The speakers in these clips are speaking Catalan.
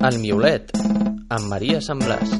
El Miolet, amb Maria Sambràs.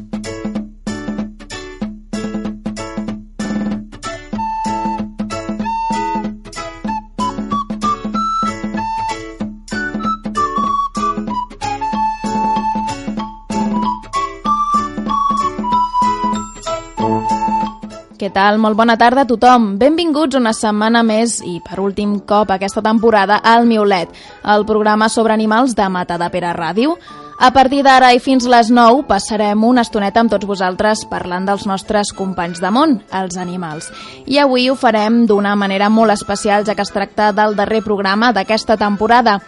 Què tal? Molt bona tarda a tothom. Benvinguts una setmana més i per últim cop aquesta temporada al Miolet, el programa sobre animals de Mata de Pere Ràdio. A partir d'ara i fins les 9 passarem una estoneta amb tots vosaltres parlant dels nostres companys de món, els animals. I avui ho farem d'una manera molt especial, ja que es tracta del darrer programa d'aquesta temporada.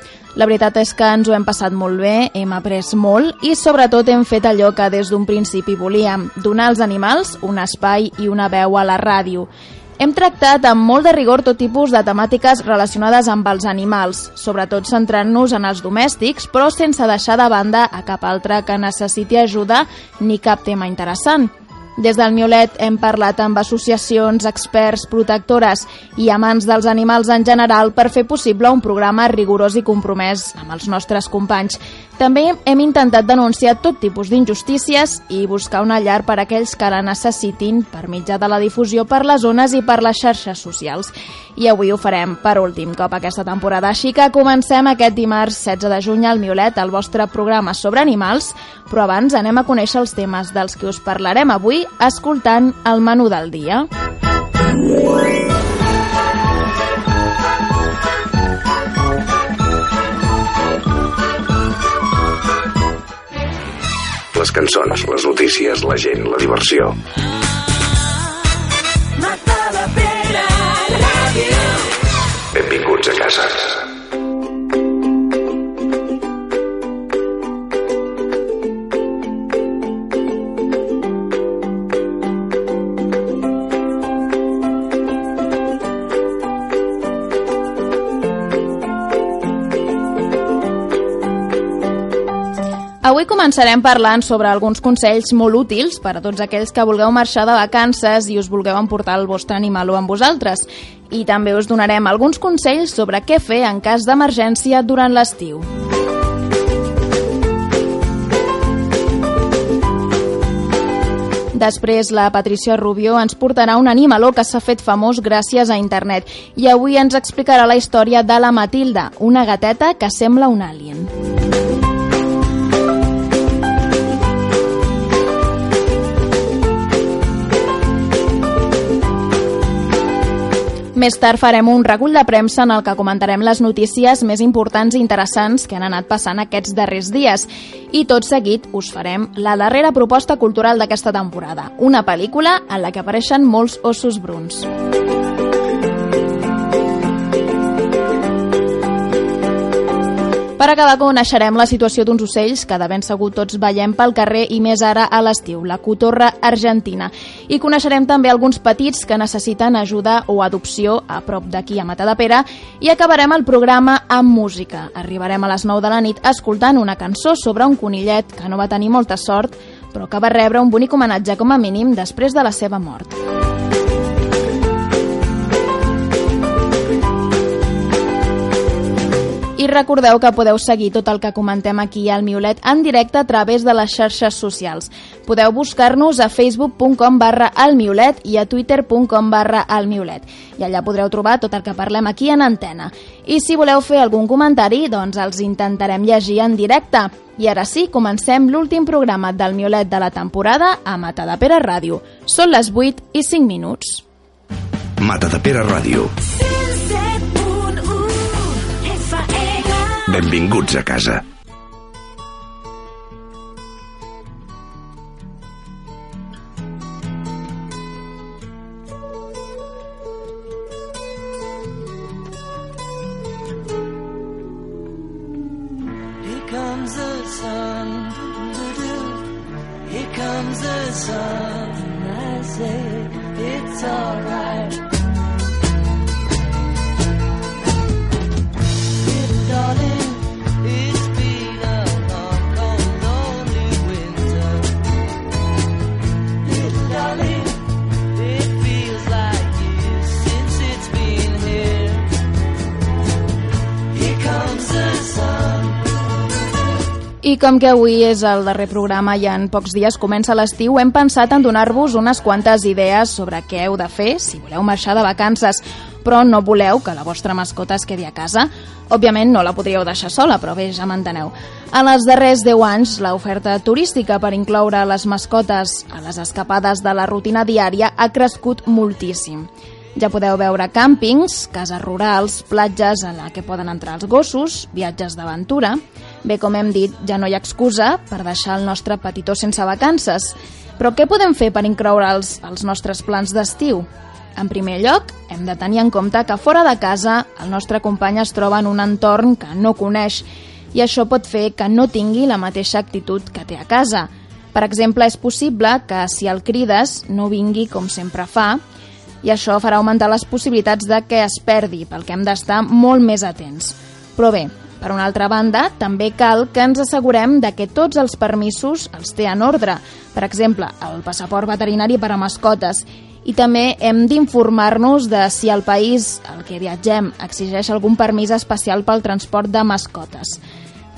La veritat és que ens ho hem passat molt bé, hem après molt i sobretot hem fet allò que des d'un principi volíem, donar als animals un espai i una veu a la ràdio. Hem tractat amb molt de rigor tot tipus de temàtiques relacionades amb els animals, sobretot centrant-nos en els domèstics, però sense deixar de banda a cap altre que necessiti ajuda ni cap tema interessant. Des del Miolet hem parlat amb associacions, experts, protectores i amants dels animals en general per fer possible un programa rigorós i compromès amb els nostres companys. També hem intentat denunciar tot tipus d'injustícies i buscar una llar per a aquells que la necessitin per mitjà de la difusió per les zones i per les xarxes socials. I avui ho farem per últim cop aquesta temporada, així que comencem aquest dimarts 16 de juny al Miolet, el vostre programa sobre animals, però abans anem a conèixer els temes dels que us parlarem avui escoltant el menú del dia. Les cançons, les notícies, la gent, la diversió. Mata la pera. Benvinguts a casa. Començarem parlant sobre alguns consells molt útils per a tots aquells que vulgueu marxar de vacances i us vulgueu emportar el vostre animal amb vosaltres. I també us donarem alguns consells sobre què fer en cas d'emergència durant l'estiu. Després, la Patricia Rubio ens portarà un animaló que s'ha fet famós gràcies a internet i avui ens explicarà la història de la Matilda, una gateta que sembla un alien. Més tard farem un recull de premsa en el que comentarem les notícies més importants i interessants que han anat passant aquests darrers dies. I tot seguit us farem la darrera proposta cultural d'aquesta temporada, una pel·lícula en la que apareixen molts ossos bruns. Per acabar, coneixerem la situació d'uns ocells que de ben segur tots veiem pel carrer i més ara a l'estiu, la cotorra argentina. I coneixerem també alguns petits que necessiten ajuda o adopció a prop d'aquí a Matadepera i acabarem el programa amb música. Arribarem a les 9 de la nit escoltant una cançó sobre un conillet que no va tenir molta sort però que va rebre un bonic homenatge com a mínim després de la seva mort. I recordeu que podeu seguir tot el que comentem aquí al Miolet en directe a través de les xarxes socials. Podeu buscar-nos a facebook.com barra almiolet i a twitter.com barra almiolet. I allà podreu trobar tot el que parlem aquí en antena. I si voleu fer algun comentari, doncs els intentarem llegir en directe. I ara sí, comencem l'últim programa del Miolet de la temporada a Mata de Pere Ràdio. Són les 8 i 5 minuts. Mata de Pere Ràdio. 107.1 Benvinguts a casa. Here I com que avui és el darrer programa i en pocs dies comença l'estiu, hem pensat en donar-vos unes quantes idees sobre què heu de fer si voleu marxar de vacances, però no voleu que la vostra mascota es quedi a casa. Òbviament no la podríeu deixar sola, però bé, ja m'enteneu. En els darrers 10 anys, l'oferta turística per incloure les mascotes a les escapades de la rutina diària ha crescut moltíssim. Ja podeu veure càmpings, cases rurals, platges en la que poden entrar els gossos, viatges d'aventura... Bé, com hem dit, ja no hi ha excusa per deixar el nostre petitó sense vacances. Però què podem fer per incloure'ls als nostres plans d'estiu? En primer lloc, hem de tenir en compte que fora de casa el nostre company es troba en un entorn que no coneix i això pot fer que no tingui la mateixa actitud que té a casa. Per exemple, és possible que si el crides no vingui com sempre fa i això farà augmentar les possibilitats de que es perdi, pel que hem d'estar molt més atents. Però bé, per una altra banda, també cal que ens assegurem de que tots els permisos els té en ordre. Per exemple, el passaport veterinari per a mascotes. I també hem d'informar-nos de si el país al que viatgem exigeix algun permís especial pel transport de mascotes.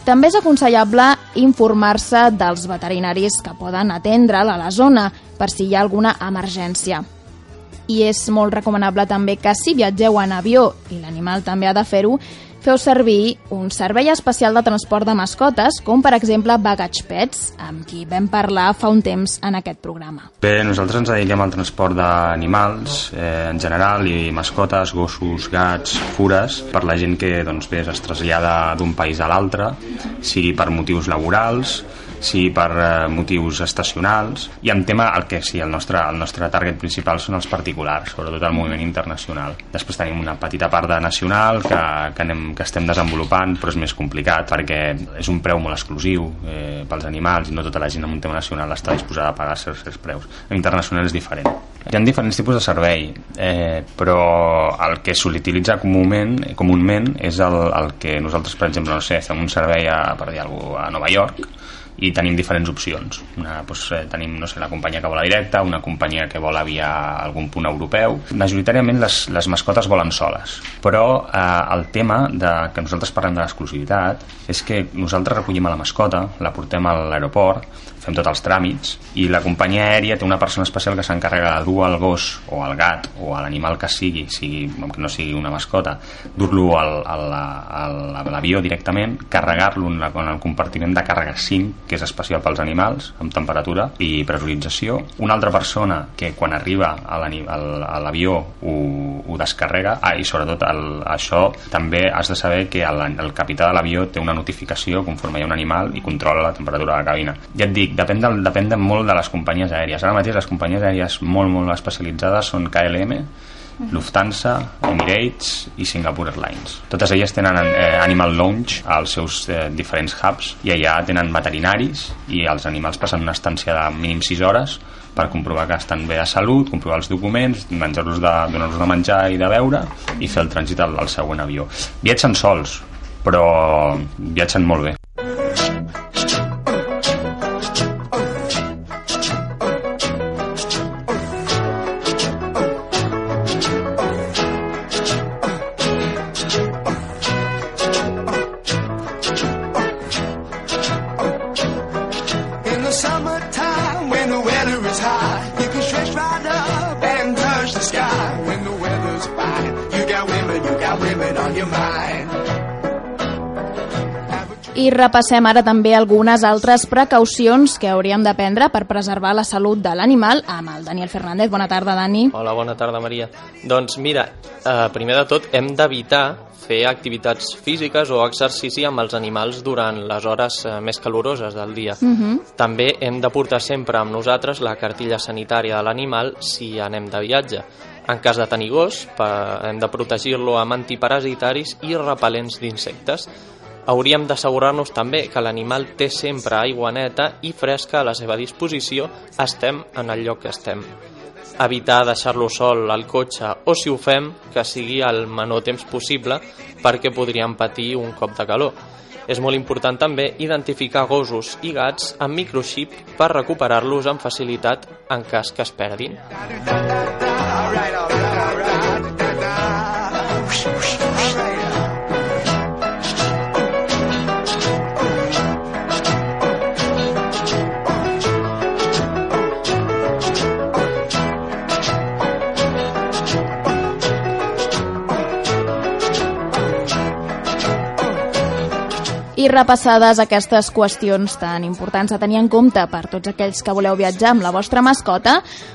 També és aconsellable informar-se dels veterinaris que poden atendre'l a la zona per si hi ha alguna emergència. I és molt recomanable també que si viatgeu en avió i l'animal també ha de fer-ho, feu servir un servei especial de transport de mascotes, com per exemple Baggage Pets, amb qui vam parlar fa un temps en aquest programa. Bé, nosaltres ens dediquem al transport d'animals eh, en general i mascotes, gossos, gats, fures, per la gent que doncs, bé, es trasllada d'un país a l'altre, sigui per motius laborals, sigui per eh, motius estacionals i en tema el que sí, el nostre, el nostre target principal són els particulars, sobretot el moviment internacional. Després tenim una petita part de nacional que, que, anem, que estem desenvolupant però és més complicat perquè és un preu molt exclusiu eh, pels animals i no tota la gent amb un tema nacional està disposada a pagar certs, certs preus. En internacional és diferent. Hi ha diferents tipus de servei, eh, però el que s'utilitza comúment, comúment és el, el que nosaltres, per exemple, no sé, fem un servei a, per dir alguna cosa, a Nova York i tenim diferents opcions. Una, doncs, eh, tenim no sé, la companyia que vola directa, una companyia que vola via algun punt europeu. Majoritàriament les, les mascotes volen soles, però eh, el tema de, que nosaltres parlem de l'exclusivitat és que nosaltres recollim a la mascota, la portem a l'aeroport, fem tots els tràmits i la companyia aèria té una persona especial que s'encarrega de dur el gos o el gat o l'animal que sigui, sigui, que no sigui una mascota, dur-lo a l'avió directament, carregar-lo en, en el compartiment de càrrega 5, que és especial pels animals, amb temperatura i pressurització. Una altra persona que quan arriba a l'avió ho, ho descarrega, ah, i sobretot el, això també has de saber que el, el capità de l'avió té una notificació conforme hi ha un animal i controla la temperatura de la cabina. Ja et dic, depèn, del, depèn de molt de les companyies aèries. Ara mateix les companyies aèries molt, molt especialitzades són KLM, Lufthansa, Emirates i Singapore Airlines. Totes elles tenen eh, Animal Lounge als seus eh, diferents hubs i allà tenen veterinaris i els animals passen una estància de mínim 6 hores per comprovar que estan bé de salut, comprovar els documents, menjar-los de, donar-los de menjar i de beure i fer el trànsit al, al següent avió. Viatgen sols, però viatgen molt bé. Repassem ara també algunes altres precaucions que hauríem de prendre per preservar la salut de l'animal amb el Daniel Fernández. Bona tarda, Dani. Hola, bona tarda, Maria. Doncs mira, eh, primer de tot hem d'evitar fer activitats físiques o exercici amb els animals durant les hores eh, més caloroses del dia. També hem de portar sempre amb nosaltres la cartilla sanitària de l'animal si anem de viatge. En cas de tenir gos, hem de protegir-lo amb antiparasitaris i repel·lents d'insectes. Hauríem d'assegurar-nos també que l'animal té sempre aigua neta i fresca a la seva disposició, estem en el lloc que estem. Evitar deixar-lo sol al cotxe o, si ho fem, que sigui el menor temps possible perquè podríem patir un cop de calor. És molt important també identificar gossos i gats amb microxip per recuperar-los amb facilitat en cas que es perdin. I repassades aquestes qüestions tan importants a tenir en compte per tots aquells que voleu viatjar amb la vostra mascota,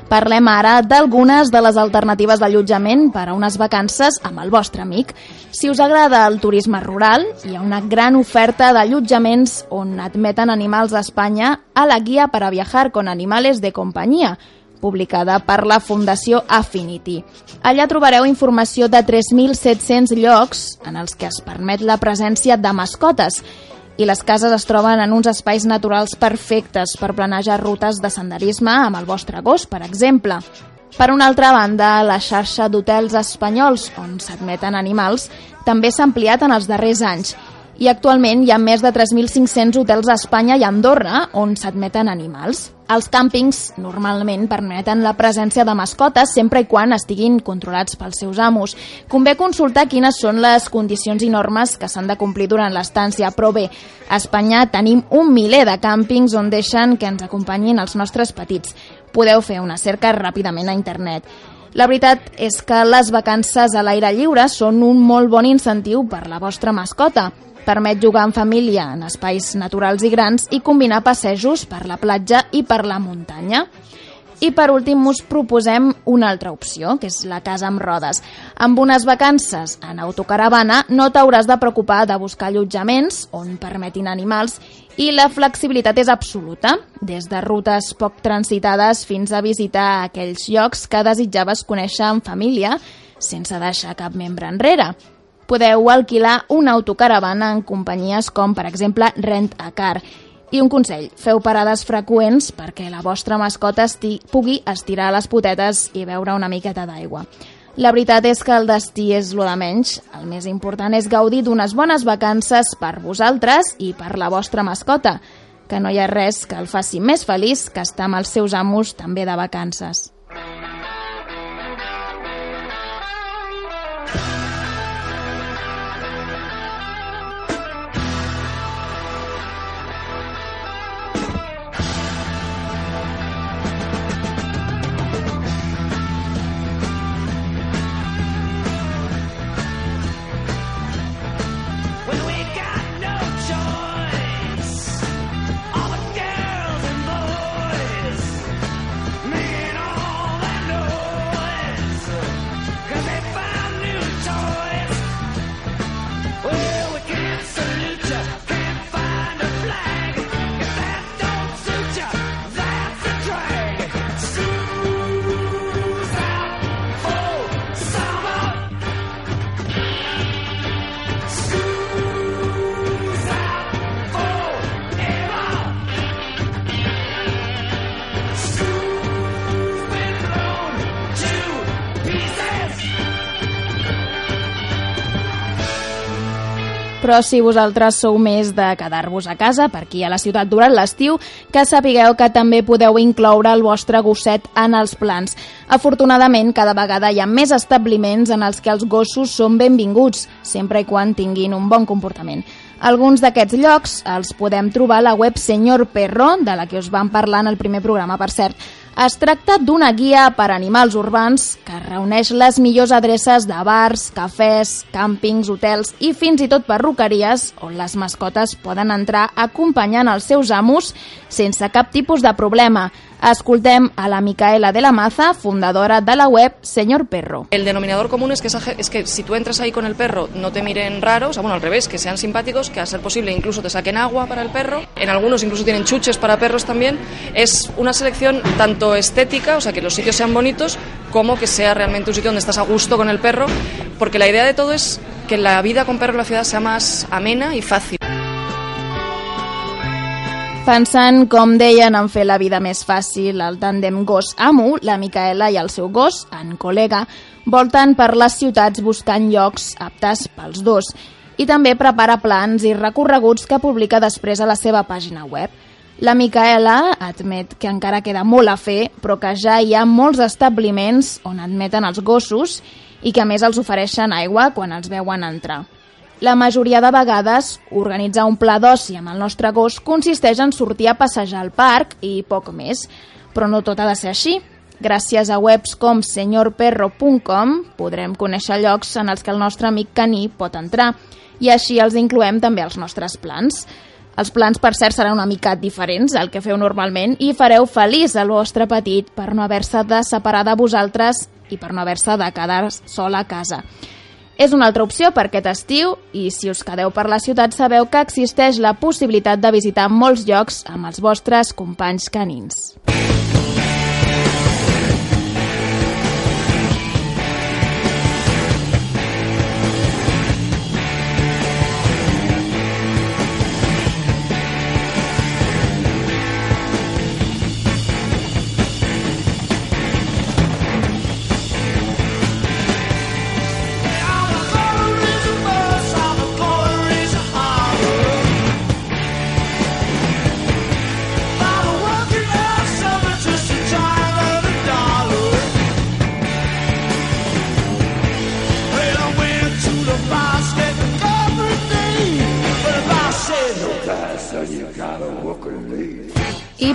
parlem ara d'algunes de les alternatives d'allotjament per a unes vacances amb el vostre amic. Si us agrada el turisme rural, hi ha una gran oferta d'allotjaments on admeten animals a Espanya a la guia per a viajar con animales de companyia, publicada per la Fundació Affinity. Allà trobareu informació de 3.700 llocs en els que es permet la presència de mascotes i les cases es troben en uns espais naturals perfectes per planejar rutes de senderisme amb el vostre gos, per exemple. Per una altra banda, la xarxa d'hotels espanyols on s'admeten animals també s'ha ampliat en els darrers anys i actualment hi ha més de 3.500 hotels a Espanya i a Andorra on s'admeten animals. Els càmpings normalment permeten la presència de mascotes sempre i quan estiguin controlats pels seus amos. Convé consultar quines són les condicions i normes que s'han de complir durant l'estància, però bé, a Espanya tenim un miler de càmpings on deixen que ens acompanyin els nostres petits. Podeu fer una cerca ràpidament a internet. La veritat és que les vacances a l'aire lliure són un molt bon incentiu per la vostra mascota. Permet jugar en família en espais naturals i grans i combinar passejos per la platja i per la muntanya. I per últim us proposem una altra opció, que és la casa amb rodes. Amb unes vacances en autocaravana no t'hauràs de preocupar de buscar allotjaments on permetin animals i la flexibilitat és absoluta, des de rutes poc transitades fins a visitar aquells llocs que desitjaves conèixer en família sense deixar cap membre enrere. Podeu alquilar una autocaravana en companyies com, per exemple, Rent a Car. I un consell, feu parades freqüents perquè la vostra mascota esti pugui estirar les potetes i beure una miqueta d'aigua. La veritat és que el destí és lo de menys. El més important és gaudir d'unes bones vacances per vosaltres i per la vostra mascota, que no hi ha res que el faci més feliç que estar amb els seus amos també de vacances. Però si vosaltres sou més de quedar-vos a casa, per aquí a la ciutat durant l'estiu, que sapigueu que també podeu incloure el vostre gosset en els plans. Afortunadament, cada vegada hi ha més establiments en els que els gossos són benvinguts, sempre i quan tinguin un bon comportament. Alguns d'aquests llocs els podem trobar a la web Senyor Perro, de la que us vam parlar en el primer programa, per cert. Es tracta d'una guia per a animals urbans que reuneix les millors adreces de bars, cafès, càmpings, hotels i fins i tot perruqueries on les mascotes poden entrar acompanyant els seus amos sense cap tipus de problema. Escoltem a la Micaela de la Maza, fundadora de la web Señor Perro. El denominador común es que, esa es que si tú entras ahí con el perro no te miren raro, o sea, bueno, al revés, que sean simpáticos, que a ser posible incluso te saquen agua para el perro. En algunos incluso tienen chuches para perros también. Es una selección tanto estética, o sea, que los sitios sean bonitos, como que sea realmente un sitio donde estás a gusto con el perro, porque la idea de todo es que la vida con perro en la ciudad sea más amena y fácil. Pensant, com deien, en fer la vida més fàcil, el tàndem gos-amo, la Micaela i el seu gos, en col·lega, volten per les ciutats buscant llocs aptes pels dos i també prepara plans i recorreguts que publica després a la seva pàgina web. La Micaela admet que encara queda molt a fer, però que ja hi ha molts establiments on admeten els gossos i que a més els ofereixen aigua quan els veuen entrar. La majoria de vegades, organitzar un pla d'oci amb el nostre gos consisteix en sortir a passejar al parc i poc més, però no tot ha de ser així. Gràcies a webs com senyorperro.com podrem conèixer llocs en els que el nostre amic caní pot entrar i així els incloem també als nostres plans. Els plans, per cert, seran una mica diferents al que feu normalment i fareu feliç el vostre petit per no haver-se de separar de vosaltres i per no haver-se de quedar sol a casa. És una altra opció per aquest estiu i si us quedeu per la ciutat sabeu que existeix la possibilitat de visitar molts llocs amb els vostres companys canins.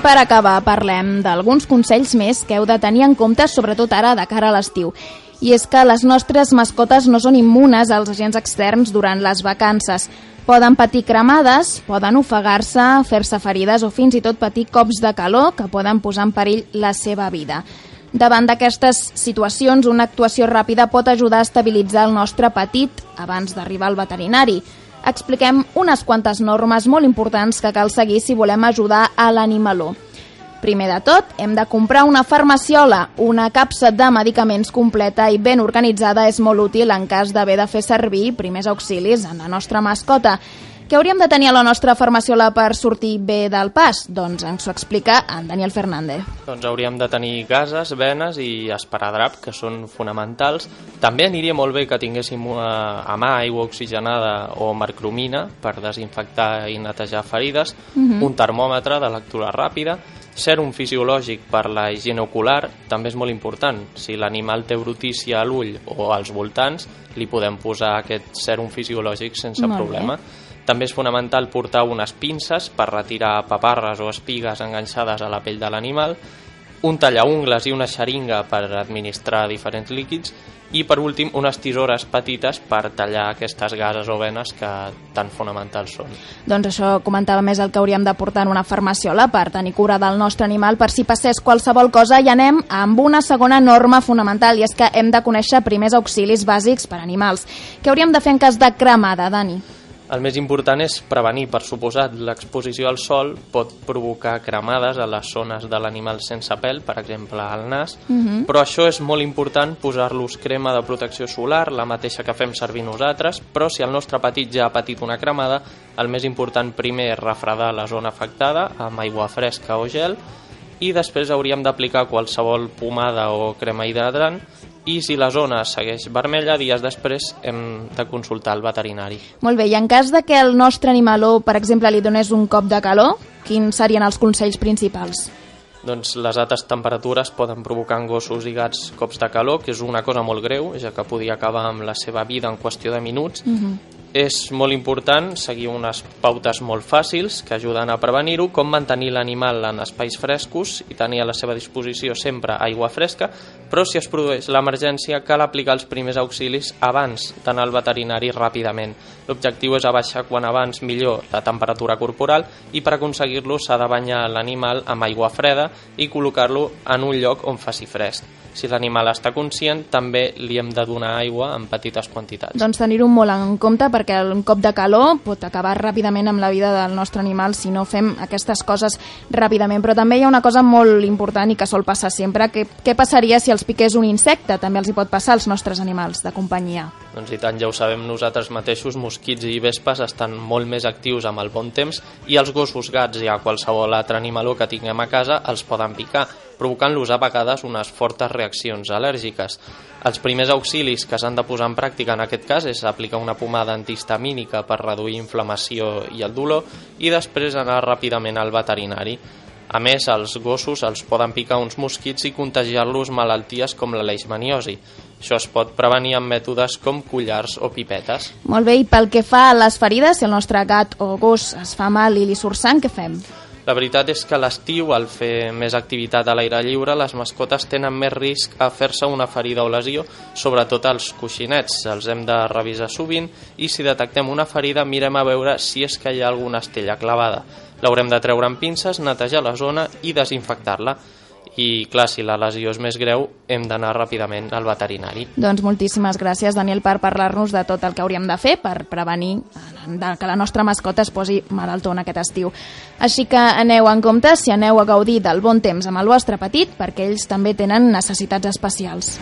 Per acabar, parlem d'alguns consells més que heu de tenir en compte, sobretot ara de cara a l'estiu. I és que les nostres mascotes no són immunes als agents externs durant les vacances. Poden patir cremades, poden ofegar-se, fer-se ferides o fins i tot patir cops de calor que poden posar en perill la seva vida. Davant d'aquestes situacions, una actuació ràpida pot ajudar a estabilitzar el nostre petit abans d'arribar al veterinari expliquem unes quantes normes molt importants que cal seguir si volem ajudar a l'animaló. Primer de tot, hem de comprar una farmaciola. Una capsa de medicaments completa i ben organitzada és molt útil en cas d'haver de fer servir primers auxilis en la nostra mascota. Què hauríem de tenir a la nostra farmaciola per sortir bé del pas? Doncs ens ho explica en Daniel Fernández. Doncs hauríem de tenir gases, venes i esparadrap, que són fonamentals. També aniria molt bé que tinguéssim a, a mà aigua oxigenada o mercromina per desinfectar i netejar ferides, un termòmetre de lectura ràpida, sèrum fisiològic per la higiene ocular també és molt important. Si l'animal té brutícia a l'ull o als voltants, li podem posar aquest sèrum fisiològic sense Molt bé. També és fonamental portar unes pinces per retirar paparres o espigues enganxades a la pell de l'animal, un tallaungles i una xeringa per administrar diferents líquids i, per últim, unes tisores petites per tallar aquestes gases o venes que tan fonamentals són. Doncs això comentava més el que hauríem de portar en una farmaciola per tenir cura del nostre animal per si passés qualsevol cosa i anem amb una segona norma fonamental i és que hem de conèixer primers auxilis bàsics per animals. Què hauríem de fer en cas de cremada, Dani? El més important és prevenir, per suposat, l'exposició al sol pot provocar cremades a les zones de l'animal sense pèl, per exemple al nas, però això és molt important posar-los crema de protecció solar, la mateixa que fem servir nosaltres, però si el nostre petit ja ha patit una cremada, el més important primer és refredar la zona afectada amb aigua fresca o gel i després hauríem d'aplicar qualsevol pomada o crema hidratant i si la zona segueix vermella, dies després hem de consultar el veterinari. Molt bé, i en cas de que el nostre animaló, per exemple, li donés un cop de calor, quins serien els consells principals? Doncs les altes temperatures poden provocar en gossos i gats cops de calor, que és una cosa molt greu, ja que podia acabar amb la seva vida en qüestió de minuts. És molt important seguir unes pautes molt fàcils que ajuden a prevenir-ho, com mantenir l'animal en espais frescos i tenir a la seva disposició sempre aigua fresca, però si es produeix l'emergència cal aplicar els primers auxilis abans d'anar al veterinari ràpidament. L'objectiu és abaixar quan abans millor la temperatura corporal i per aconseguir-lo s'ha de banyar l'animal amb aigua freda i col·locar-lo en un lloc on faci fresc. Si l'animal està conscient, també li hem de donar aigua en petites quantitats. Doncs tenir-ho molt en compte perquè un cop de calor pot acabar ràpidament amb la vida del nostre animal si no fem aquestes coses ràpidament. Però també hi ha una cosa molt important i que sol passar sempre, que què passaria si els piqués un insecte? També els hi pot passar als nostres animals de companyia. Doncs i tant, ja ho sabem nosaltres mateixos, mosquits i vespes estan molt més actius amb el bon temps i els gossos, gats i a qualsevol altre animaló que tinguem a casa els poden picar, provocant-los a vegades unes fortes reaccions al·lèrgiques. Els primers auxilis que s'han de posar en pràctica en aquest cas és aplicar una pomada antihistamínica per reduir inflamació i el dolor i després anar ràpidament al veterinari. A més, als gossos els poden picar uns mosquits i contagiar-los malalties com la leishmaniosi. Això es pot prevenir amb mètodes com collars o pipetes. Molt bé, i pel que fa a les ferides, si el nostre gat o gos es fa mal i li surt sang, què fem? La veritat és que l'estiu, al fer més activitat a l'aire lliure, les mascotes tenen més risc a fer-se una ferida o lesió, sobretot els coixinets. Els hem de revisar sovint i si detectem una ferida mirem a veure si és que hi ha alguna estella clavada. L'haurem de treure amb pinces, netejar la zona i desinfectar-la. I clar, si la lesió és més greu, hem d'anar ràpidament al veterinari. Doncs moltíssimes gràcies, Daniel, per parlar-nos de tot el que hauríem de fer per prevenir que la nostra mascota es posi malaltona aquest estiu. Així que aneu en compte si aneu a gaudir del bon temps amb el vostre petit, perquè ells també tenen necessitats especials.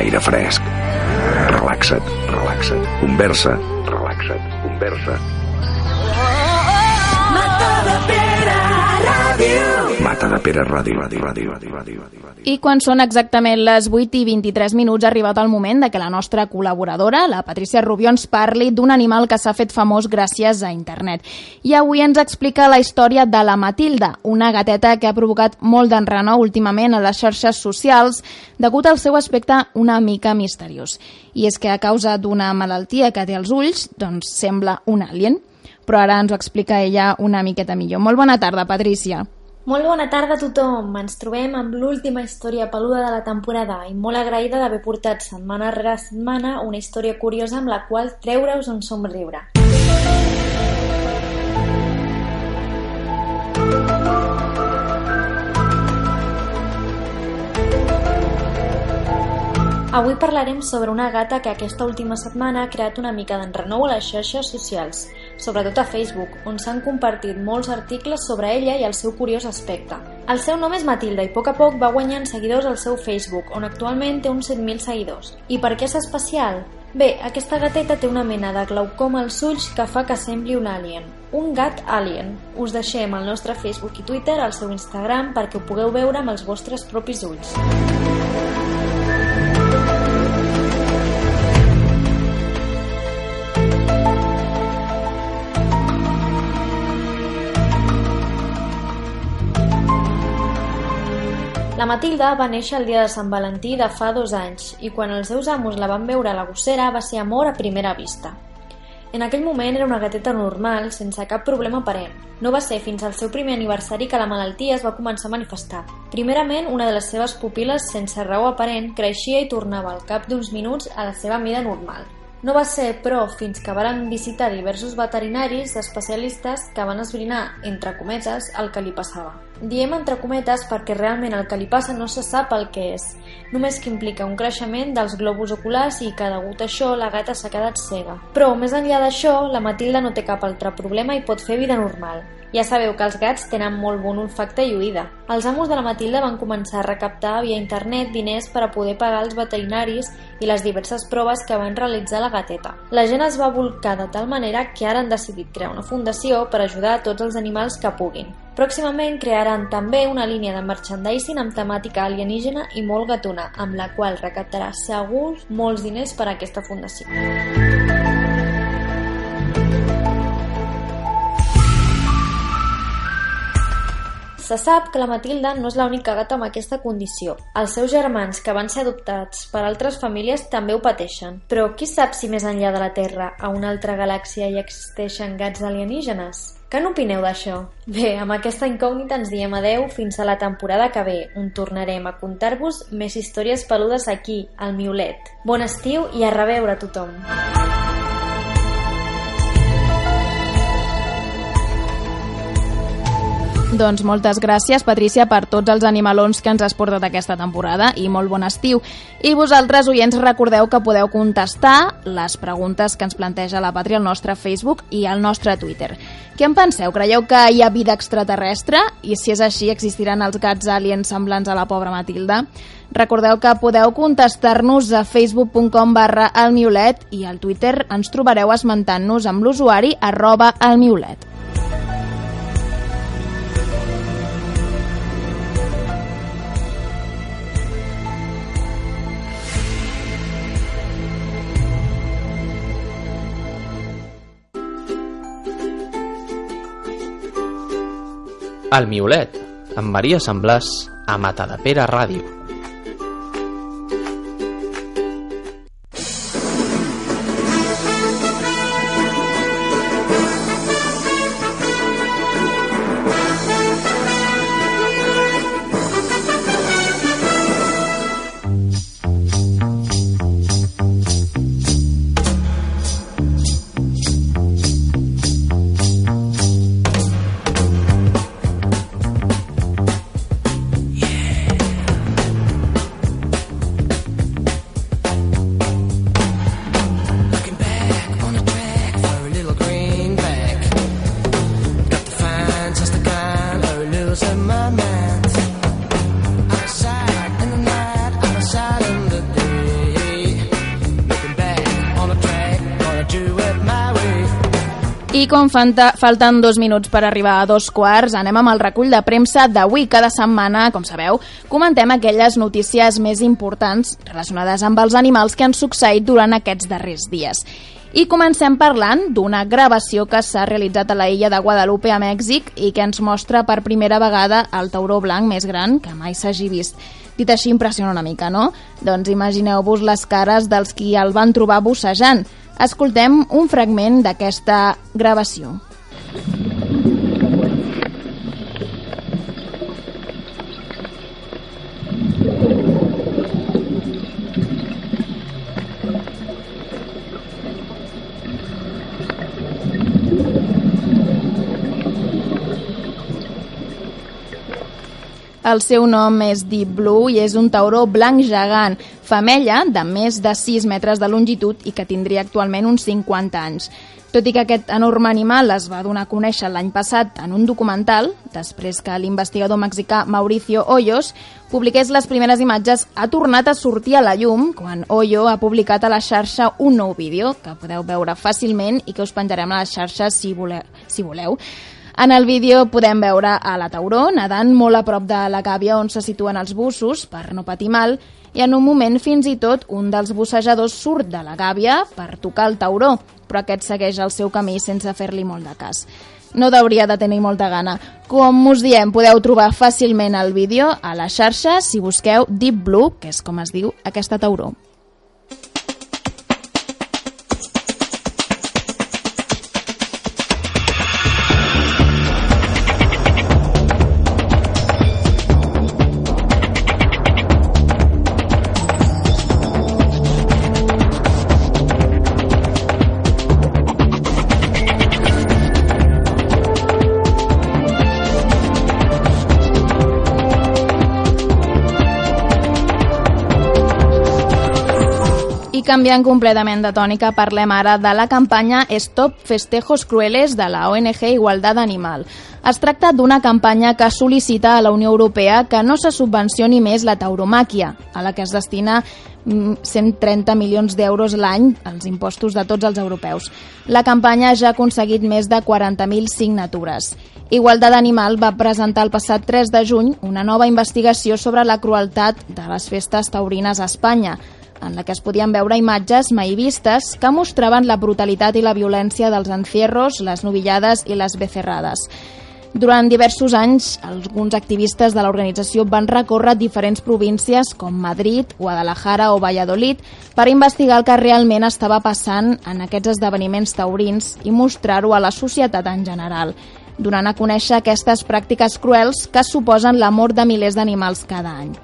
Aire fresc. Relaxa't, relaxa't. Conversa, relaxa't, conversa. Mata de Pere Ràdio. I quan són exactament les 8 i 23 minuts ha arribat el moment de que la nostra col·laboradora, la Patricia Rubió, ens parli d'un animal que s'ha fet famós gràcies a internet. I avui ens explica la història de la Matilda, una gateta que ha provocat molt d'enrenou últimament a les xarxes socials degut al seu aspecte una mica misteriós. I és que a causa d'una malaltia que té als ulls, doncs sembla un alien. Però ara ens ho explica ella una miqueta millor. Molt bona tarda, Patricia. Molt bona tarda a tothom. Ens trobem amb l'última història peluda de la temporada i molt agraïda d'haver portat setmana rere setmana una història curiosa amb la qual treure-us un somriure. Avui parlarem sobre una gata que aquesta última setmana ha creat una mica d'enrenou a les xarxes socials, sobretot a Facebook, on s'han compartit molts articles sobre ella i el seu curiós aspecte. El seu nom és Matilda i a poc a poc va guanyant seguidors al seu Facebook, on actualment té uns 7.000 seguidors. I per què és especial? Bé, aquesta gateta té una mena de glaucoma als ulls que fa que sembli un alien. Un gat alien. Us deixem al nostre Facebook i Twitter, al seu Instagram, perquè ho pugueu veure amb els vostres propis ulls. La Matilda va néixer el dia de Sant Valentí de fa dos anys i quan els seus amos la van veure a la gossera va ser amor a primera vista. En aquell moment era una gateta normal, sense cap problema aparent. No va ser fins al seu primer aniversari que la malaltia es va començar a manifestar. Primerament, una de les seves pupil·les, sense raó aparent, creixia i tornava al cap d'uns minuts a la seva mida normal. No va ser, però, fins que varen visitar diversos veterinaris especialistes que van esbrinar, entre cometes, el que li passava. Diem entre cometes perquè realment el que li passa no se sap el que és, només que implica un creixement dels globus oculars i que degut a això la gata s'ha quedat cega. Però, més enllà d'això, la Matilda no té cap altre problema i pot fer vida normal. Ja sabeu que els gats tenen molt bon olfacte i oïda. Els amos de la Matilda van començar a recaptar via internet diners per a poder pagar els veterinaris i les diverses proves que van realitzar la gateta. La gent es va volcar de tal manera que ara han decidit crear una fundació per ajudar a tots els animals que puguin. Pròximament crearan també una línia de merchandising amb temàtica alienígena i molt gatuna, amb la qual recaptarà segur molts diners per a aquesta fundació. Se sap que la Matilda no és l'única gata amb aquesta condició. Els seus germans, que van ser adoptats per altres famílies, també ho pateixen. Però qui sap si més enllà de la Terra, a una altra galàxia, hi existeixen gats alienígenes? Què n'opineu d'això? Bé, amb aquesta incògnita ens diem adeu fins a la temporada que ve, on tornarem a contar-vos més històries peludes aquí, al Miolet. Bon estiu i a reveure tothom! Doncs moltes gràcies, Patrícia, per tots els animalons que ens has portat aquesta temporada i molt bon estiu. I vosaltres, oients, recordeu que podeu contestar les preguntes que ens planteja la Pàtria al nostre Facebook i al nostre Twitter. Què en penseu? Creieu que hi ha vida extraterrestre? I si és així, existiran els gats aliens semblants a la pobra Matilda? Recordeu que podeu contestar-nos a facebook.com barra almiolet i al Twitter ens trobareu esmentant-nos amb l'usuari arroba almiolet. El Miolet, amb Maria Semblàs, a Matadepera Ràdio. Fanta, falten dos minuts per arribar a dos quarts, anem amb el recull de premsa d'avui. Cada setmana, com sabeu, comentem aquelles notícies més importants relacionades amb els animals que han succeït durant aquests darrers dies. I comencem parlant d'una gravació que s'ha realitzat a la illa de Guadalupe, a Mèxic, i que ens mostra per primera vegada el tauró blanc més gran que mai s'hagi vist. Dit així impressiona una mica, no? Doncs imagineu-vos les cares dels qui el van trobar bussejant. Escoltem un fragment d'aquesta gravació. El seu nom és Deep Blue i és un tauró blanc gegant, femella de més de 6 metres de longitud i que tindria actualment uns 50 anys. Tot i que aquest enorme animal es va donar a conèixer l'any passat en un documental, després que l'investigador mexicà Mauricio Hoyos publiqués les primeres imatges, ha tornat a sortir a la llum quan Hoyo ha publicat a la xarxa un nou vídeo que podeu veure fàcilment i que us penjarem a les xarxes si voleu. Si voleu. En el vídeo podem veure a la tauró nedant molt a prop de la gàbia on se situen els bussos per no patir mal i en un moment fins i tot un dels bussejadors surt de la gàbia per tocar el tauró, però aquest segueix el seu camí sense fer-li molt de cas. No hauria de tenir molta gana. Com us diem, podeu trobar fàcilment el vídeo a la xarxa si busqueu Deep Blue, que és com es diu aquesta tauró. Canviant completament de tònica, parlem ara de la campanya Stop Festejos Crueles de la ONG Igualtat Animal. Es tracta d'una campanya que sol·licita a la Unió Europea que no se subvencioni més la tauromàquia, a la que es destina mm, 130 milions d'euros l'any als impostos de tots els europeus. La campanya ja ha aconseguit més de 40.000 signatures. Igualtat Animal va presentar el passat 3 de juny una nova investigació sobre la crueltat de les festes taurines a Espanya, en la que es podien veure imatges mai vistes que mostraven la brutalitat i la violència dels encierros, les novillades i les becerrades. Durant diversos anys, alguns activistes de l'organització van recórrer diferents províncies com Madrid, Guadalajara o Valladolid per investigar el que realment estava passant en aquests esdeveniments taurins i mostrar-ho a la societat en general, donant a conèixer aquestes pràctiques cruels que suposen la mort de milers d'animals cada any.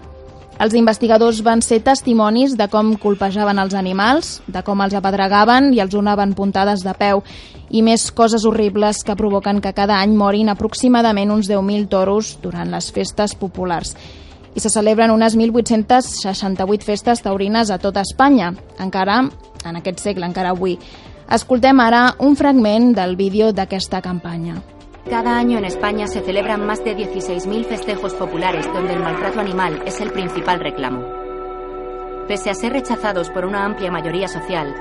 Els investigadors van ser testimonis de com colpejaven els animals, de com els apedregaven i els donaven puntades de peu i més coses horribles que provoquen que cada any morin aproximadament uns 10.000 toros durant les festes populars. I se celebren unes 1.868 festes taurines a tota Espanya, encara en aquest segle, encara avui. Escoltem ara un fragment del vídeo d'aquesta campanya. Cada año en España se celebran más de 16.000 festejos populares donde el maltrato animal es el principal reclamo. Pese a ser rechazados por una amplia mayoría social,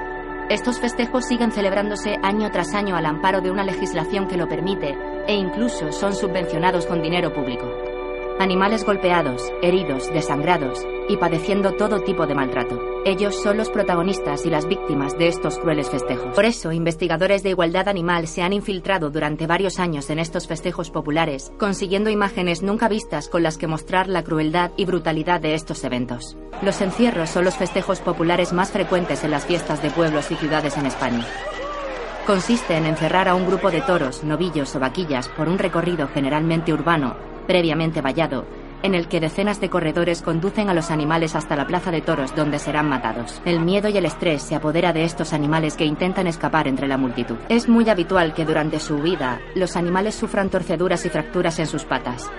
estos festejos siguen celebrándose año tras año al amparo de una legislación que lo permite e incluso son subvencionados con dinero público. Animales golpeados, heridos, desangrados y padeciendo todo tipo de maltrato. Ellos son los protagonistas y las víctimas de estos crueles festejos. Por eso, investigadores de igualdad animal se han infiltrado durante varios años en estos festejos populares, consiguiendo imágenes nunca vistas con las que mostrar la crueldad y brutalidad de estos eventos. Los encierros son los festejos populares más frecuentes en las fiestas de pueblos y ciudades en España. Consiste en encerrar a un grupo de toros, novillos o vaquillas por un recorrido generalmente urbano, previamente vallado, en el que decenas de corredores conducen a los animales hasta la plaza de toros donde serán matados. El miedo y el estrés se apodera de estos animales que intentan escapar entre la multitud. Es muy habitual que durante su huida los animales sufran torceduras y fracturas en sus patas,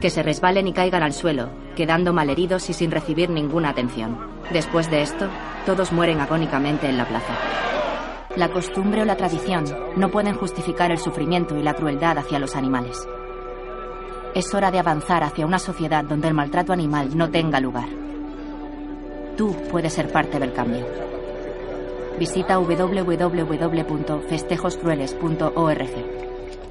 que se resbalen y caigan al suelo, quedando malheridos y sin recibir ninguna atención. Después de esto, todos mueren agónicamente en la plaza. La costumbre o la tradición no pueden justificar el sufrimiento y la crueldad hacia los animales. Es hora de avanzar hacia una sociedad donde el maltrato animal no tenga lugar. Tú puedes ser parte del cambio. Visita www.festejoscrueles.org.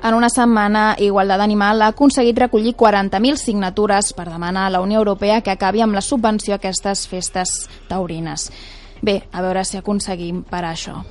En una setmana, Igualtat Animal ha aconseguit recollir 40.000 signatures per demanar a la Unió Europea que acabi amb la subvenció a aquestes festes taurines. Bé, a veure si aconseguim per això.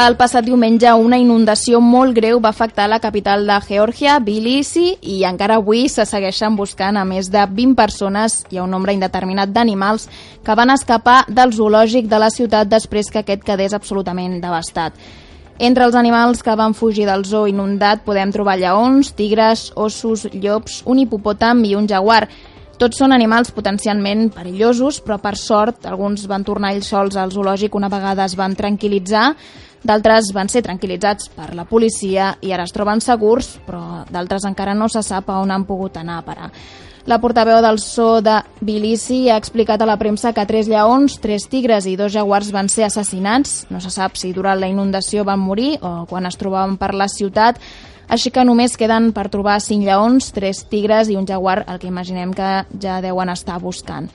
El passat diumenge una inundació molt greu va afectar la capital de Geòrgia, Tbilisi, i encara avui se segueixen buscant a més de 20 persones i a un nombre indeterminat d'animals que van escapar del zoològic de la ciutat després que aquest quedés absolutament devastat. Entre els animals que van fugir del zoo inundat podem trobar lleons, tigres, ossos, llops, un hipopòtam i un jaguar. Tots són animals potencialment perillosos, però per sort alguns van tornar ells sols al zoològic una vegada es van tranquil·litzar, d'altres van ser tranquil·litzats per la policia i ara es troben segurs, però d'altres encara no se sap a on han pogut anar a parar. La portaveu del zoo de Tbilisi ha explicat a la premsa que tres lleons, tres tigres i dos jaguars van ser assassinats. No se sap si durant la inundació van morir o quan es trobaven per la ciutat, així que només queden per trobar cinc lleons, tres tigres i un jaguar, el que imaginem que ja deuen estar buscant.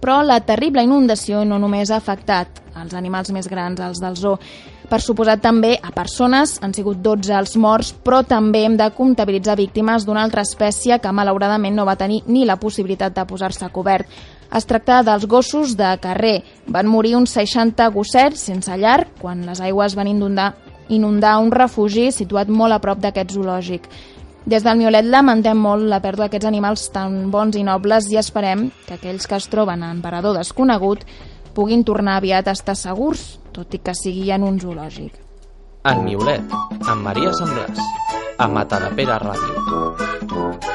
Però la terrible inundació no només ha afectat els animals més grans, els del zoo, per suposat també a persones, han sigut 12 els morts, però també hem de comptabilitzar víctimes d'una altra espècie que malauradament no va tenir ni la possibilitat de posar-se a cobert. Es tracta dels gossos de carrer. Van morir uns 60 gossets sense llar quan les aigües van inundar, inundar un refugi situat molt a prop d'aquest zoològic. Des del Miolet lamentem molt la pèrdua d'aquests animals tan bons i nobles i esperem que aquells que es troben en parador desconegut puguin tornar aviat a estar segurs, tot i que sigui en un zoològic. En Miolet, amb Maria Semblàs, a Matadepera Ràdio.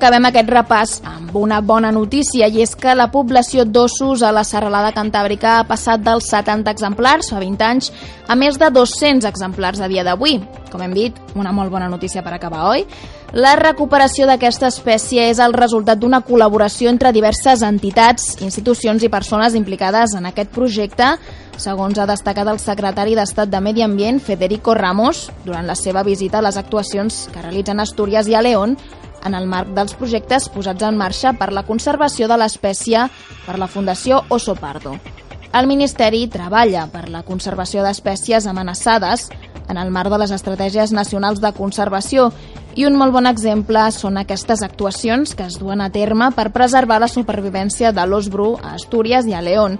Acabem aquest repàs amb una bona notícia i és que la població d'ossos a la serralada cantàbrica ha passat dels 70 exemplars fa 20 anys a més de 200 exemplars a dia d'avui. Com hem dit, una molt bona notícia per acabar, oi? La recuperació d'aquesta espècie és el resultat d'una col·laboració entre diverses entitats, institucions i persones implicades en aquest projecte, segons ha destacat el secretari d'Estat de Medi Ambient, Federico Ramos, durant la seva visita a les actuacions que realitzen Astúries i a León en el marc dels projectes posats en marxa per la conservació de l'espècie per la Fundació Oso Pardo. El Ministeri treballa per la conservació d'espècies amenaçades en el marc de les estratègies nacionals de conservació i un molt bon exemple són aquestes actuacions que es duen a terme per preservar la supervivència de l'os bru a Astúries i a León.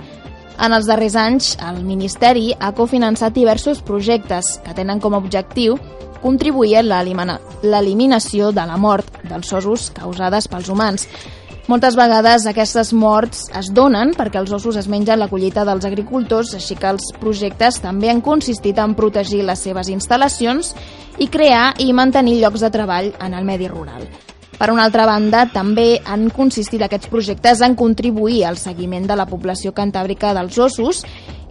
En els darrers anys, el Ministeri ha cofinançat diversos projectes que tenen com a objectiu contribuir a l'elimina- l'eliminació de la mort dels ossos causades pels humans. Moltes vegades aquestes morts es donen perquè els ossos es mengen la collita dels agricultors, així que els projectes també han consistit en protegir les seves instal·lacions i crear i mantenir llocs de treball en el medi rural. Per una altra banda, també han consistit aquests projectes en contribuir al seguiment de la població cantàbrica dels ossos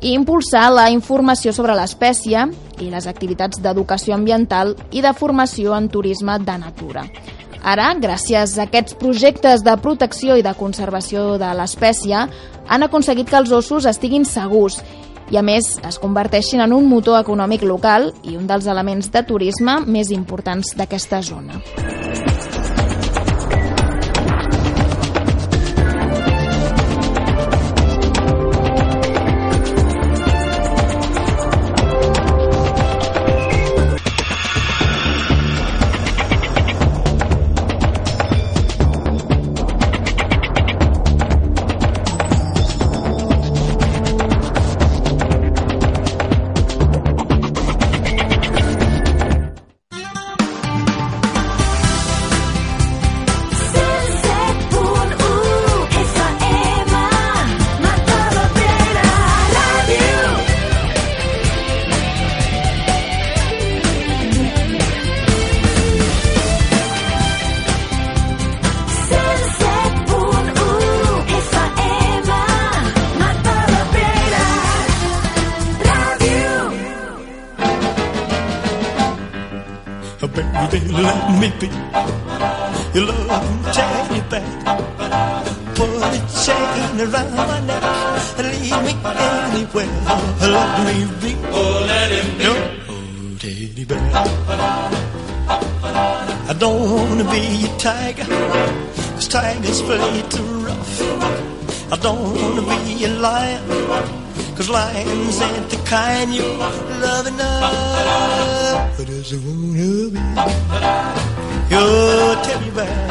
i impulsar la informació sobre l'espècie i les activitats d'educació ambiental i de formació en turisme de natura. Ara, gràcies a aquests projectes de protecció i de conservació de l'espècie, han aconseguit que els ossos estiguin segurs i, a més, es converteixin en un motor econòmic local i un dels elements de turisme més importants d'aquesta zona. Don't wanna be a tiger, 'cause tigers play too rough. I don't wanna be a lion, 'cause lions ain't the kind you love enough. I just wanna be your teddy bear.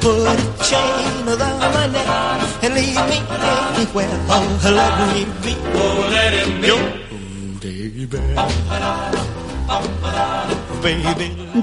Put a chain around my neck and leave me anywhere. Oh, let me be. Oh, let him be. Your teddy bear. Baby.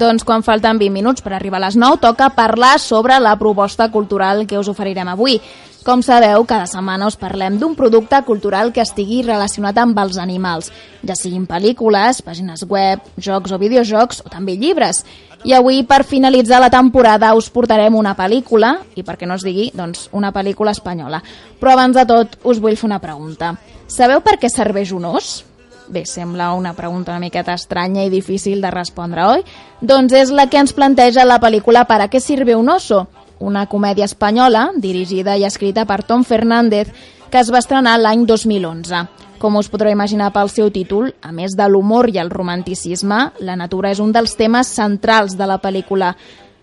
Doncs quan falten 20 minuts per arribar a les 9, toca parlar sobre la proposta cultural que us oferirem avui. Com sabeu, cada setmana us parlem d'un producte cultural que estigui relacionat amb els animals, ja siguin pel·lícules, pàgines web, jocs o videojocs o també llibres. I avui, per finalitzar la temporada, us portarem una pel·lícula, i per què no es digui, doncs una pel·lícula espanyola. Però abans de tot, us vull fer una pregunta. Sabeu per què serveix un os? Bé, sembla una pregunta una miqueta estranya i difícil de respondre, oi? Doncs és la que ens planteja la pel·lícula Para què sirve un oso? Una comèdia espanyola, dirigida i escrita per Tom Fernández, que es va estrenar l'any 2011. Com us podreu imaginar pel seu títol, a més de l'humor i el romanticisme, la natura és un dels temes centrals de la pel·lícula.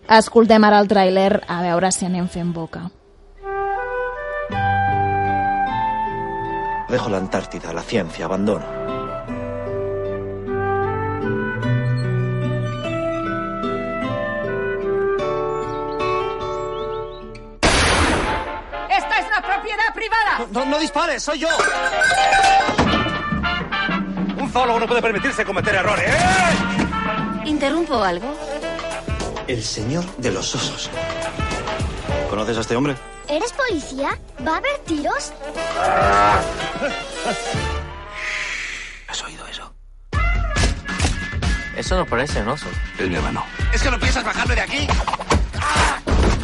Escoltem ara el tràiler a veure si anem fent boca. Dejo la Antártida, la ciencia, abandono. No, no dispares, soy yo. Un zoólogo no puede permitirse cometer errores. ¿Interrumpo algo? El señor de los osos. ¿Conoces a este hombre? ¿Eres policía? ¿Va a haber tiros? ¿Has oído eso? Eso no parece un oso. Es mi hermano. ¿Es que no piensas bajarme de aquí?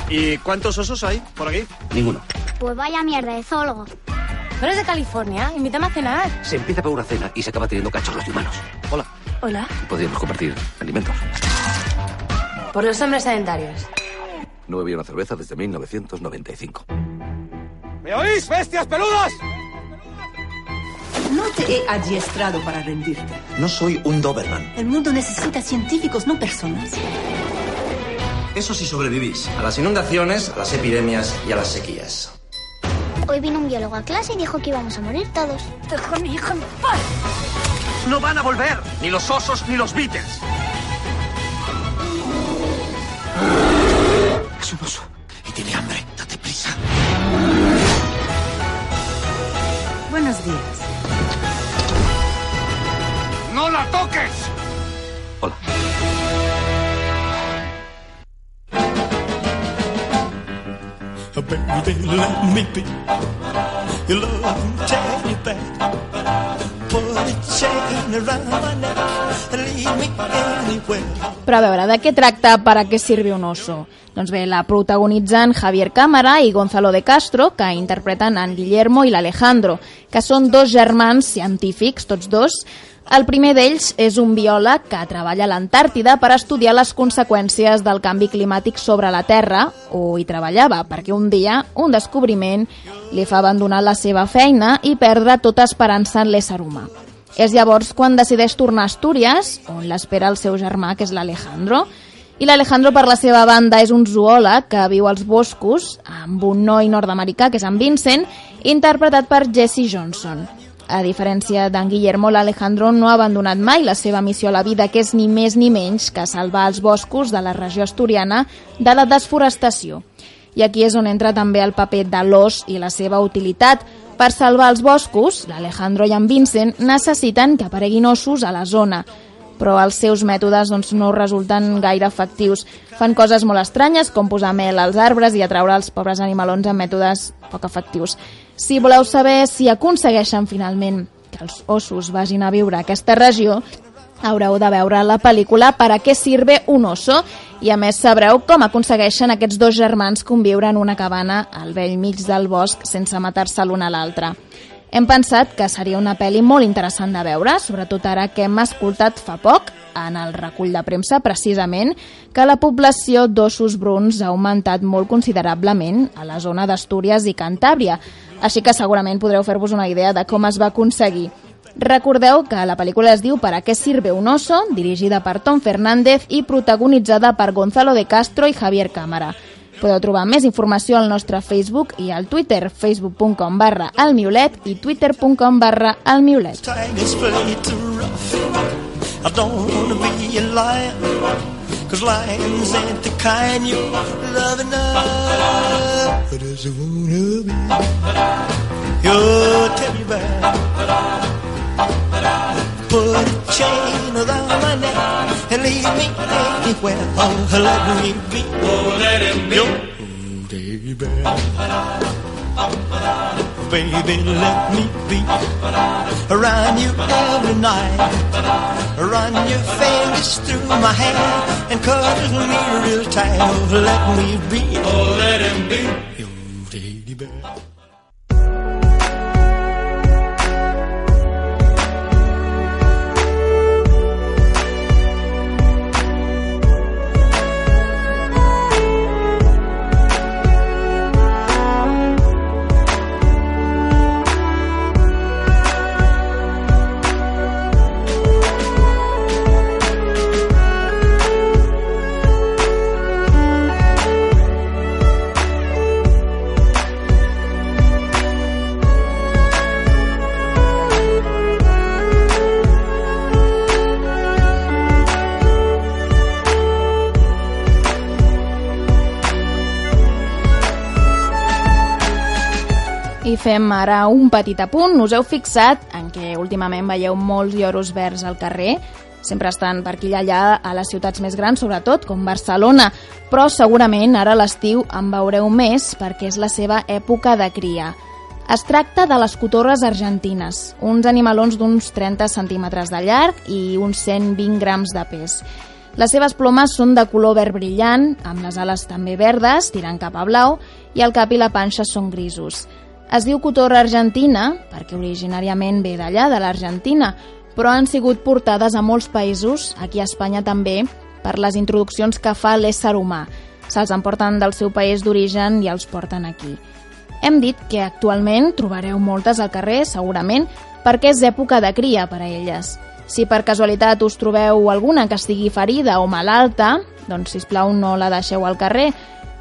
¿Y cuántos osos hay por aquí? Ninguno. Pues vaya mierda de zoólogo. ¿No eres de California? Invítame a cenar. Se empieza por una cena y se acaba teniendo cachorros de humanos. Hola. Hola. Podríamos compartir alimentos. Por los hombres sedentarios. No bebía una cerveza desde 1995. ¿Me oís, bestias peludas? No te he adiestrado para rendirte. No soy un Doberman. El mundo necesita científicos, no personas. Eso sí sobrevivís. A las inundaciones, a las epidemias y a las sequías. Hoy vino un biólogo a clase y dijo que íbamos a morir todos. Deja a mi hijo en paz. No van a volver, ni los osos ni los Beatles. Let me be your a and lead me anywhere. Però a veure, de què tracta para qué sirve un oso? Doncs bé, la protagonitzen Javier Cámara i Gonzalo de Castro, que interpreten en Guillermo i l'Alejandro, que són dos germans científics, tots dos. El primer d'ells és un biòleg que treballa a l'Antàrtida per estudiar les conseqüències del canvi climàtic sobre la Terra, o hi treballava, perquè un dia un descobriment li fa abandonar la seva feina i perdre tota esperança en l'ésser humà. És llavors quan decideix tornar a Astúries, on l'espera el seu germà, que és l'Alejandro, i l'Alejandro, per la seva banda, és un zoòleg que viu als boscos amb un noi nord-americà, que és en Vincent, interpretat per Jesse Johnson. A diferència d'en Guillermo, l'Alejandro no ha abandonat mai la seva missió a la vida, que és ni més ni menys que salvar els boscos de la regió asturiana de la desforestació. I aquí és on entra també el paper de l'os i la seva utilitat. Per salvar els boscos, l'Alejandro i en Vincent necessiten que apareguin ossos a la zona, però els seus mètodes doncs, no resulten gaire efectius. Fan coses molt estranyes, com posar mel als arbres i atraure els pobres animalons amb mètodes poc efectius. Si voleu saber si aconsegueixen finalment que els ossos vagin a viure a aquesta regió, haureu de veure la pel·lícula «Para qué sirve un oso» i a més sabreu com aconsegueixen aquests dos germans conviure en una cabana al vell mig del bosc sense matar-se l'un a l'altre. Hem pensat que seria una pel·li molt interessant de veure, sobretot ara que hem escoltat fa poc, en el recull de premsa precisament, que la població d'ossos bruns ha augmentat molt considerablement a la zona d'Astúries i Cantàbria, així que segurament podreu fer-vos una idea de com es va aconseguir. Recordeu que la pel·lícula es diu ¿Para qué sirve un oso?, dirigida per Tom Fernández i protagonitzada per Gonzalo de Castro i Javier Cámara. Podeu trobar més informació al nostre Facebook i al Twitter, facebook.com barra almiulet i twitter.com barra almiulet. Cause lions ain't the kind you're loving up. But as a wanna be, you'll tell me back. Put a chain around my neck and leave me anywhere. Oh, let me be. Oh, let him be. Your baby. Baby, let me be around you every night. Run your fingers through my hair and cuddle me real tight. Let me be. Oh, let him be. Ara un petit apunt. Us heu fixat en què últimament veieu molts lloros verds al carrer? Sempre estan per aquí allà a les ciutats més grans, sobretot, com Barcelona. Però segurament ara a l'estiu en veureu més perquè és la seva època de cria. Es tracta de les cotorres argentines, uns animalons d'uns 30 centímetres de llarg i uns 120 grams de pes. Les seves plomes són de color verd brillant, amb les ales també verdes, tirant cap a blau, i el cap i la panxa són grisos. Es diu cotorra argentina perquè originàriament ve d'allà, de l'Argentina, però han sigut portades a molts països, aquí a Espanya també, per les introduccions que fa l'ésser humà. Se'ls emporten del seu país d'origen i els porten aquí. Hem dit que actualment trobareu moltes al carrer, segurament, perquè és època de cria per a elles. Si per casualitat us trobeu alguna que estigui ferida o malalta, doncs, si plau no la deixeu al carrer.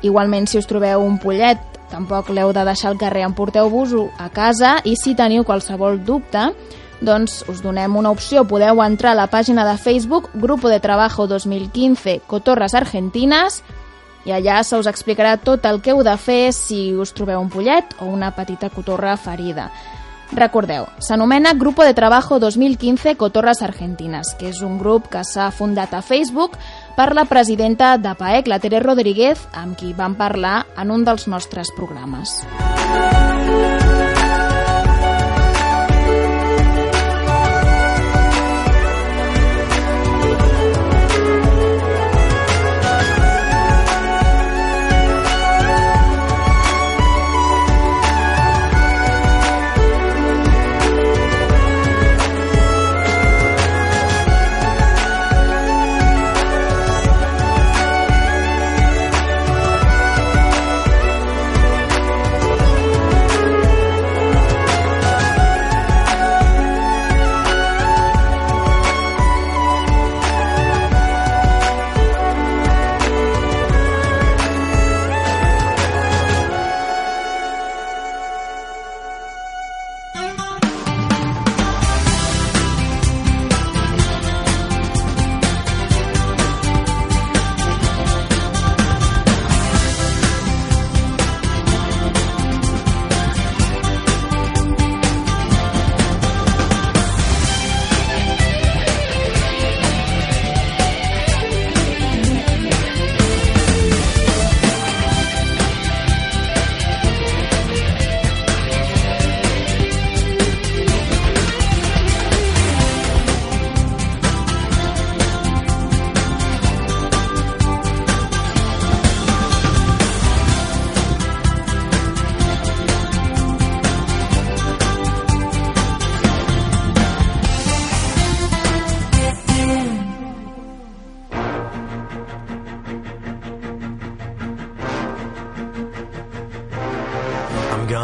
Igualment, si us trobeu un pollet, tampoc l'heu de deixar al carrer, emporteu-vos-ho a casa i si teniu qualsevol dubte, doncs us donem una opció. Podeu entrar a la pàgina de Facebook Grupo de Trabajo 2015 Cotorres Argentinas i allà se us explicarà tot el que heu de fer si us trobeu un pollet o una petita cotorra ferida. Recordeu, s'anomena Grupo de Trabajo 2015 Cotorres Argentinas, que és un grup que s'ha fundat a Facebook per la presidenta de PAEC, la Tere Rodríguez, amb qui vam parlar en un dels nostres programes. I'm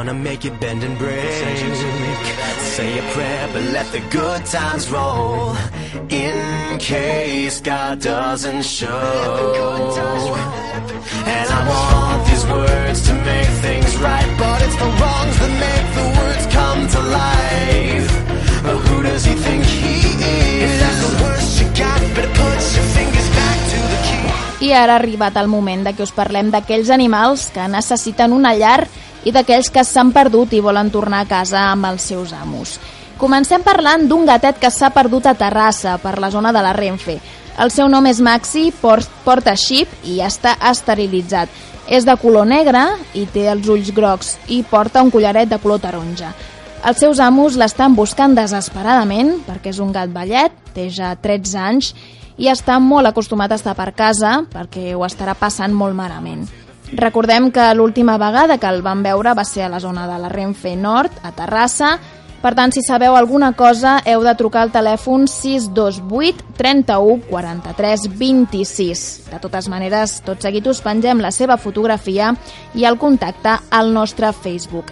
gonna make you bend and break. Say a prayer, but let the good times roll. In case God doesn't show. And I want these words to make things right, but it's the wrongs that make the words come to life. But who does he think he is? That's the worst you got, better put your fingers back to the key. I ara ha arribat el moment de que us parlem d'aquells animals que necessiten una llar i d'aquells que s'han perdut i volen tornar a casa amb els seus amos. Comencem parlant d'un gatet que s'ha perdut a Terrassa, per la zona de la Renfe. El seu nom és Maxi, por- porta xip i està esterilitzat. És de color negre i té els ulls grocs i porta un collaret de color taronja. Els seus amos l'estan buscant desesperadament perquè és un gat vellet, té ja 13 anys i està molt acostumat a estar per casa perquè ho estarà passant molt malament. Recordem que l'última vegada que el vam veure va ser a la zona de la Renfe Nord, a Terrassa. Per tant, si sabeu alguna cosa, heu de trucar al telèfon 628 31 43 26. De totes maneres, tot seguit us pengem la seva fotografia i el contacte al nostre Facebook.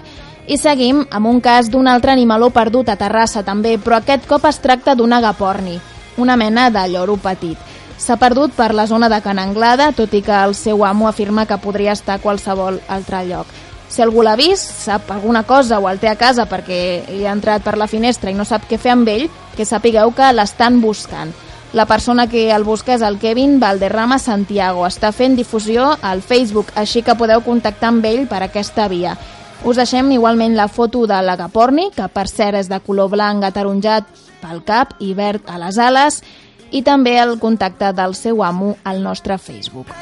I seguim amb un cas d'un altre animaló perdut a Terrassa també, però aquest cop es tracta d'un agaporni, una mena de lloro petit. S'ha perdut per la zona de Can Anglada, tot i que el seu amo afirma que podria estar a qualsevol altre lloc. Si algú l'ha vist, sap alguna cosa o el té a casa perquè hi ha entrat per la finestra i no sap què fer amb ell, que sapigueu que l'estan buscant. La persona que el busca és el Kevin Valderrama Santiago. Està fent difusió al Facebook, així que podeu contactar amb ell per aquesta via. Us deixem igualment la foto de l'agaporni, que per cert és de color blanc ataronjat pel cap i verd a les ales, i també el contacte del seu amo al nostre Facebook.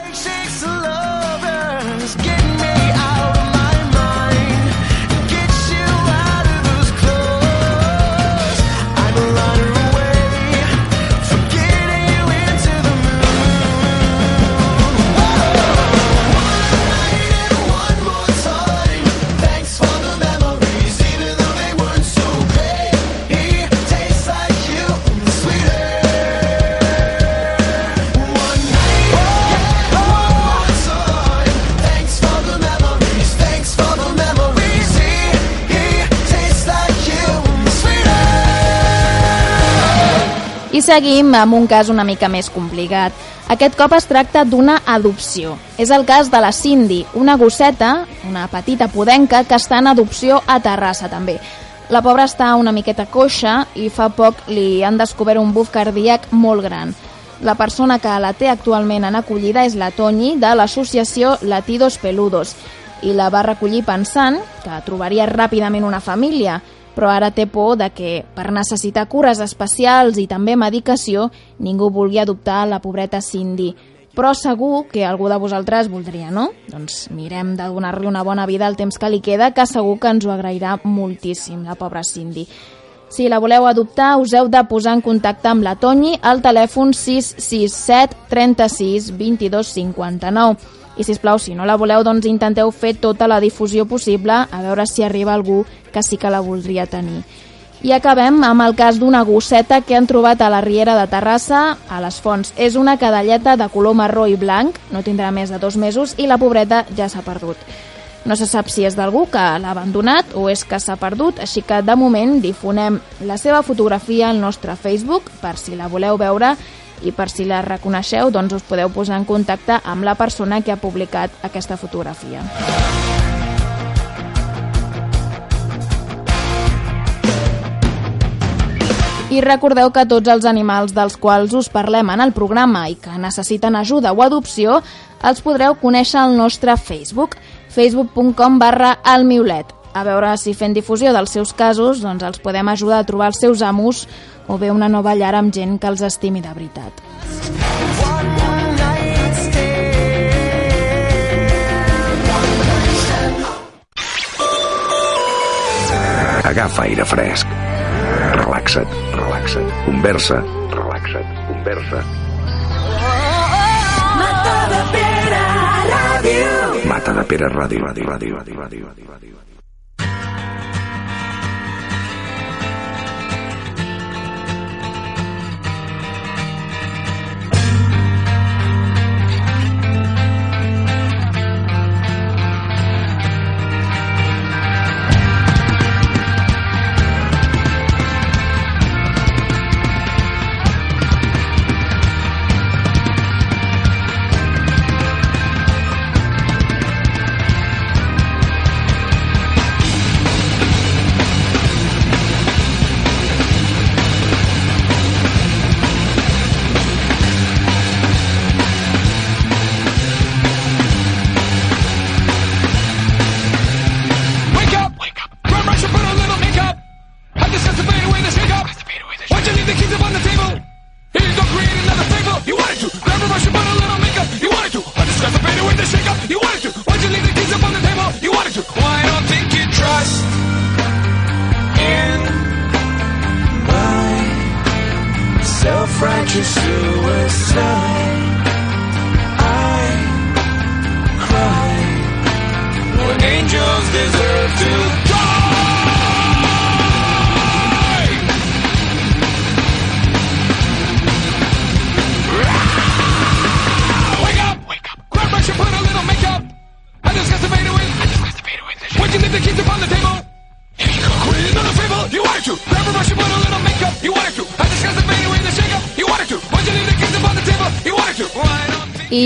Seguim amb un cas una mica més complicat. Aquest cop es tracta d'una adopció. És el cas de la Cindy, una gosseta, una petita podenca, que està en adopció a Terrassa també. La pobra està una miqueta coixa i fa poc li han descobert un buf cardíac molt gran. La persona que la té actualment en acollida és la Toñi de l'associació Latidos Peludos i la va recollir pensant que trobaria ràpidament una família, però ara té por de que per necessitar cures especials i també medicació ningú vulgui adoptar la pobreta Cindy. Però segur que algú de vosaltres voldria, no? Doncs mirem de donar-li una bona vida el temps que li queda, que segur que ens ho agrairà moltíssim, la pobra Cindy. Si la voleu adoptar, us heu de posar en contacte amb la Toñi al telèfon 667 36 22 59. I, si plau, si no la voleu, doncs intenteu fer tota la difusió possible a veure si arriba algú que sí que la voldria tenir. I acabem amb el cas d'una gosseta que han trobat a la Riera de Terrassa, a les Fonts. És una cadalleta de color marró i blanc, no tindrà més de dos mesos, i la pobreta ja s'ha perdut. No se sap si és d'algú que l'ha abandonat o és que s'ha perdut, així que de moment difonem la seva fotografia al nostre Facebook per si la voleu veure i per si la reconeixeu doncs us podeu posar en contacte amb la persona que ha publicat aquesta fotografia. I recordeu que tots els animals dels quals us parlem en el programa i que necessiten ajuda o adopció els podreu conèixer al nostre Facebook, facebook.com barra almiulet. A veure si fent difusió dels seus casos doncs els podem ajudar a trobar els seus amos o bé una nova llar amb gent que els estimi de veritat. Agafa aire fresc. Relaxa't, relaxa't. Conversa, relaxa't, conversa. Mata de Pere Ràdio. Mata de Pere Ràdio, ràdio, ràdio, ràdio, ràdio, ràdio,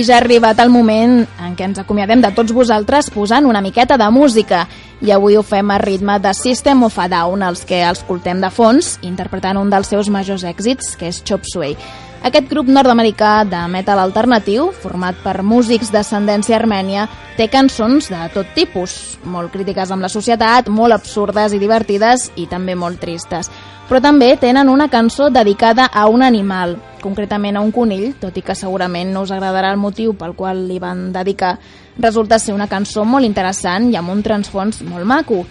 ja ha arribat el moment en què ens acomiadem de tots vosaltres posant una miqueta de música. I avui ho fem a ritme de System of a Down, els que escoltem de fons, interpretant un dels seus majors èxits, que és Chop Suey. Aquest grup nord-americà de metal alternatiu, format per músics d'ascendència armènia, té cançons de tot tipus, molt crítiques amb la societat, molt absurdes i divertides i també molt tristes. Però també tenen una cançó dedicada a un animal, concretament a un conill, tot i que segurament no us agradarà el motiu pel qual li van dedicar. Resulta ser una cançó molt interessant i amb un transfons molt maco.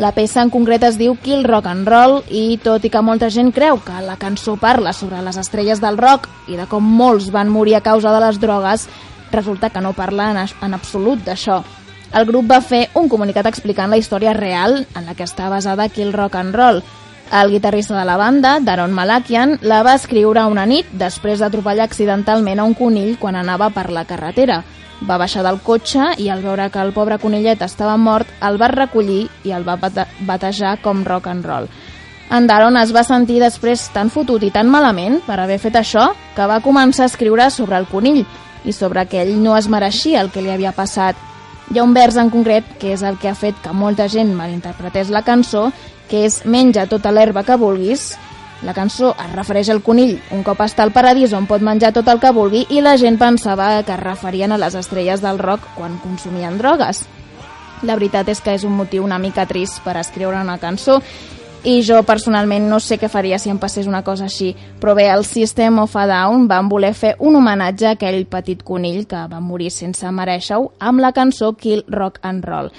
La peça en concret es diu Kill Rock and Roll i tot i que molta gent creu que la cançó parla sobre les estrelles del rock i de com molts van morir a causa de les drogues, resulta que no parla en, en absolut d'això. El grup va fer un comunicat explicant la història real en la que està basada Kill Rock and Roll. El guitarrista de la banda, Daron Malakian, la va escriure una nit després d'atropellar accidentalment a un conill quan anava per la carretera. Va baixar del cotxe i al veure que el pobre conillet estava mort, el va recollir i el va bate batejar com rock and roll. En Daron es va sentir després tan fotut i tan malament per haver fet això que va començar a escriure sobre el conill i sobre que ell no es mereixia el que li havia passat. Hi ha un vers en concret que és el que ha fet que molta gent malinterpretés la cançó, que és Menja tota l'herba que vulguis. La cançó es refereix al conill un cop està al paradís on pot menjar tot el que vulgui i la gent pensava que es referien a les estrelles del rock quan consumien drogues. La veritat és que és un motiu una mica trist per escriure una cançó i jo personalment no sé què faria si em passés una cosa així, però bé, el System of a Down van voler fer un homenatge a aquell petit conill que va morir sense mereixer-ho amb la cançó Kill Rock and Roll.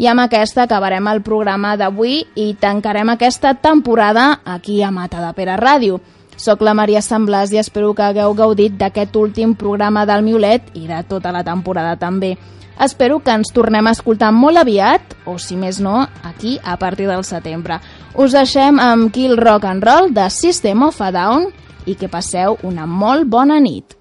I amb aquesta acabarem el programa d'avui i tancarem aquesta temporada aquí a Mata de Pere Ràdio. Soc la Maria Sant Blas i espero que hagueu gaudit d'aquest últim programa del Miolet i de tota la temporada també. Espero que ens tornem a escoltar molt aviat, o si més no, aquí a partir del setembre. Us deixem amb Kill Rock and Roll de System of a Down i que passeu una molt bona nit.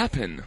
Happen.